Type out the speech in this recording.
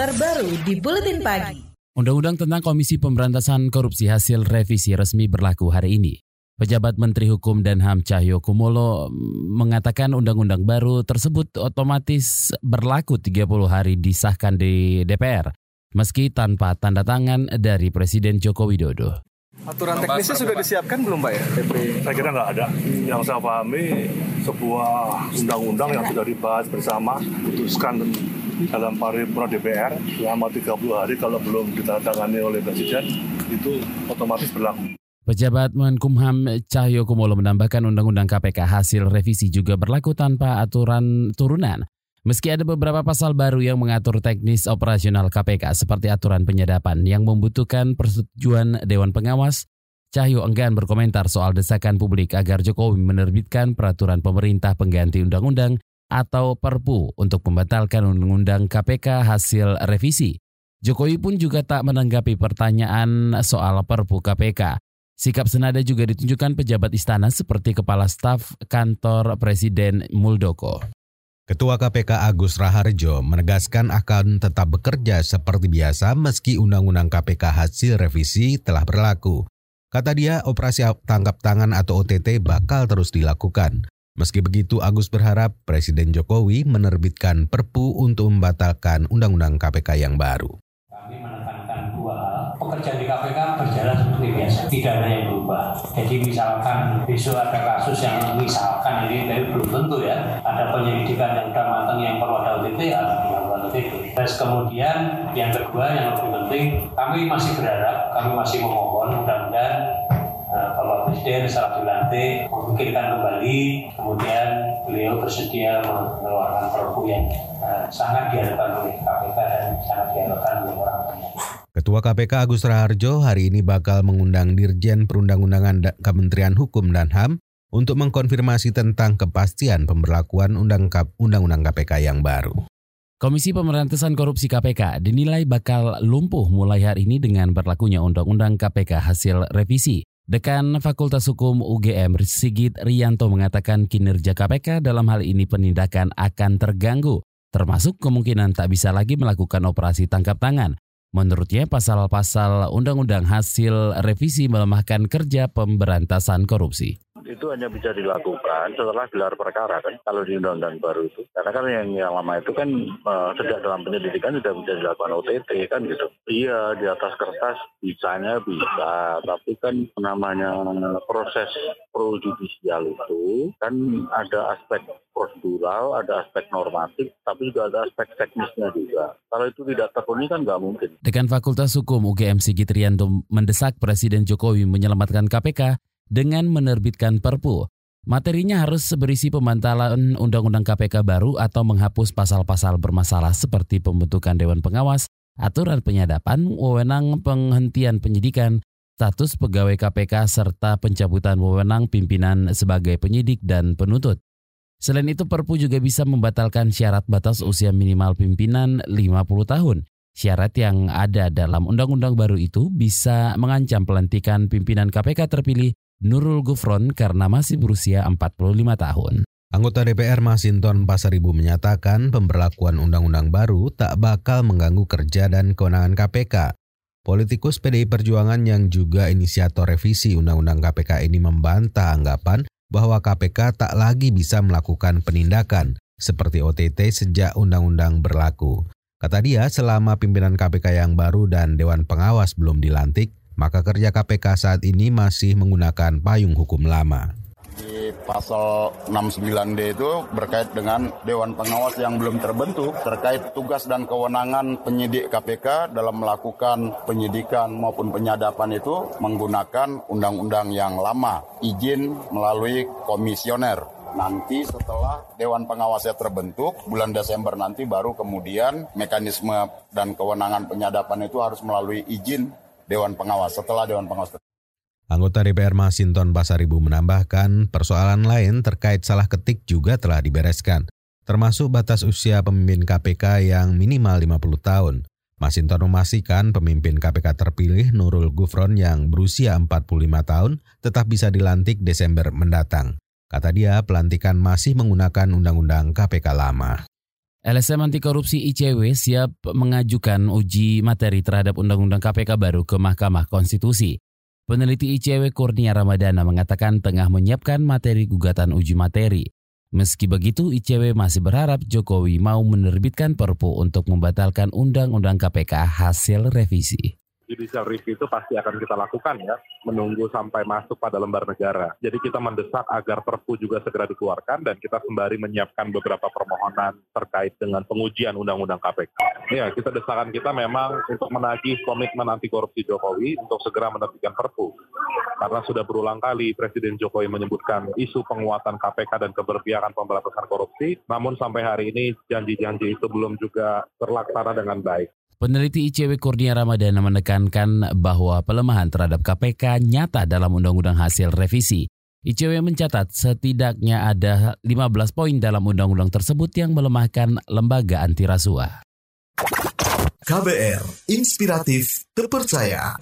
terbaru di Buletin Pagi. Undang-undang tentang Komisi Pemberantasan Korupsi hasil revisi resmi berlaku hari ini. Pejabat Menteri Hukum dan HAM Cahyo Kumolo mengatakan undang-undang baru tersebut otomatis berlaku 30 hari disahkan di DPR, meski tanpa tanda tangan dari Presiden Joko Widodo. Aturan teknisnya sudah disiapkan belum Pak ya? Saya kira nggak ada. Yang saya pahami sebuah undang-undang yang sudah dibahas bersama, putuskan dalam paripurna DPR selama 30 hari kalau belum ditandatangani oleh Presiden itu otomatis berlaku. Pejabat Menkumham Cahyo Kumolo menambahkan Undang-Undang KPK hasil revisi juga berlaku tanpa aturan turunan. Meski ada beberapa pasal baru yang mengatur teknis operasional KPK seperti aturan penyadapan yang membutuhkan persetujuan Dewan Pengawas, Cahyo enggan berkomentar soal desakan publik agar Jokowi menerbitkan peraturan pemerintah pengganti undang-undang atau Perpu untuk membatalkan Undang-Undang KPK hasil revisi. Jokowi pun juga tak menanggapi pertanyaan soal Perpu KPK. Sikap senada juga ditunjukkan pejabat istana seperti Kepala Staf Kantor Presiden Muldoko. Ketua KPK Agus Raharjo menegaskan akan tetap bekerja seperti biasa meski Undang-Undang KPK hasil revisi telah berlaku. Kata dia, operasi tangkap tangan atau OTT bakal terus dilakukan. Meski begitu, Agus berharap Presiden Jokowi menerbitkan Perpu untuk membatalkan Undang-Undang KPK yang baru. Kami menekankan dua pekerjaan di KPK berjalan seperti biasa, tidak ada yang berubah. Jadi misalkan besok ada kasus yang misalkan ini dari belum tentu ya, ada penyelidikan yang sudah matang yang perlu ada OTT, OTT. Terus kemudian yang kedua yang lebih penting, kami masih berharap, kami masih memohon mudah-mudahan Presiden setelah dilantik memikirkan kembali, kemudian beliau bersedia mengeluarkan perpu yang uh, sangat diharapkan oleh KPK dan sangat diharapkan oleh orang banyak. Ketua KPK Agus Raharjo hari ini bakal mengundang Dirjen Perundang-undangan Kementerian Hukum dan HAM untuk mengkonfirmasi tentang kepastian pemberlakuan Undang-Undang KPK yang baru. Komisi Pemberantasan Korupsi KPK dinilai bakal lumpuh mulai hari ini dengan berlakunya Undang-Undang KPK hasil revisi. Dekan Fakultas Hukum UGM Sigit Rianto mengatakan kinerja KPK dalam hal ini penindakan akan terganggu, termasuk kemungkinan tak bisa lagi melakukan operasi tangkap tangan. Menurutnya pasal-pasal undang-undang hasil revisi melemahkan kerja pemberantasan korupsi itu hanya bisa dilakukan setelah gelar perkara kan kalau di undang-undang baru itu karena kan yang yang lama itu kan uh, sejak dalam penyelidikan sudah bisa dilakukan OTT kan gitu iya di atas kertas bisanya bisa tapi kan namanya proses pro judicial itu kan ada aspek prosedural, ada aspek normatif, tapi juga ada aspek teknisnya juga. Kalau itu tidak terpenuhi kan nggak mungkin. Dekan Fakultas Hukum UGM Sigit Rianto mendesak Presiden Jokowi menyelamatkan KPK dengan menerbitkan Perpu. Materinya harus berisi pemantalan Undang-Undang KPK baru atau menghapus pasal-pasal bermasalah seperti pembentukan Dewan Pengawas, aturan penyadapan, wewenang penghentian penyidikan, status pegawai KPK serta pencabutan wewenang pimpinan sebagai penyidik dan penuntut. Selain itu Perpu juga bisa membatalkan syarat batas usia minimal pimpinan 50 tahun. Syarat yang ada dalam undang-undang baru itu bisa mengancam pelantikan pimpinan KPK terpilih Nurul Gufron karena masih berusia 45 tahun. Anggota DPR Masinton Pasaribu menyatakan pemberlakuan undang-undang baru tak bakal mengganggu kerja dan kewenangan KPK. Politikus PDI Perjuangan yang juga inisiator revisi Undang-Undang KPK ini membantah anggapan bahwa KPK tak lagi bisa melakukan penindakan seperti OTT sejak undang-undang berlaku. Kata dia, selama pimpinan KPK yang baru dan Dewan Pengawas belum dilantik, maka kerja KPK saat ini masih menggunakan payung hukum lama. Di pasal 69D itu berkait dengan Dewan Pengawas yang belum terbentuk terkait tugas dan kewenangan penyidik KPK dalam melakukan penyidikan maupun penyadapan itu menggunakan undang-undang yang lama, izin melalui komisioner nanti setelah Dewan Pengawasnya terbentuk bulan Desember nanti baru kemudian mekanisme dan kewenangan penyadapan itu harus melalui izin Dewan Pengawas setelah Dewan Pengawas. Anggota DPR Masinton Pasaribu menambahkan persoalan lain terkait salah ketik juga telah dibereskan, termasuk batas usia pemimpin KPK yang minimal 50 tahun. Masinton memastikan pemimpin KPK terpilih Nurul Gufron yang berusia 45 tahun tetap bisa dilantik Desember mendatang. Kata dia, pelantikan masih menggunakan undang-undang KPK lama. LSM Anti Korupsi ICW siap mengajukan uji materi terhadap Undang-Undang KPK baru ke Mahkamah Konstitusi. Peneliti ICW Kurnia Ramadana mengatakan tengah menyiapkan materi gugatan uji materi. Meski begitu, ICW masih berharap Jokowi mau menerbitkan perpu untuk membatalkan Undang-Undang KPK hasil revisi judicial review itu pasti akan kita lakukan ya, menunggu sampai masuk pada lembar negara. Jadi kita mendesak agar Perpu juga segera dikeluarkan dan kita sembari menyiapkan beberapa permohonan terkait dengan pengujian Undang-Undang KPK. Ya, kita desakan kita memang untuk menagih komitmen anti korupsi Jokowi untuk segera menerbitkan Perpu. Karena sudah berulang kali Presiden Jokowi menyebutkan isu penguatan KPK dan keberpihakan pemberantasan korupsi, namun sampai hari ini janji-janji itu belum juga terlaksana dengan baik. Peneliti ICW Kurnia Ramadana menekankan bahwa pelemahan terhadap KPK nyata dalam Undang-Undang hasil revisi. ICW mencatat setidaknya ada 15 poin dalam undang-undang tersebut yang melemahkan lembaga anti rasuah. KBR, inspiratif, terpercaya.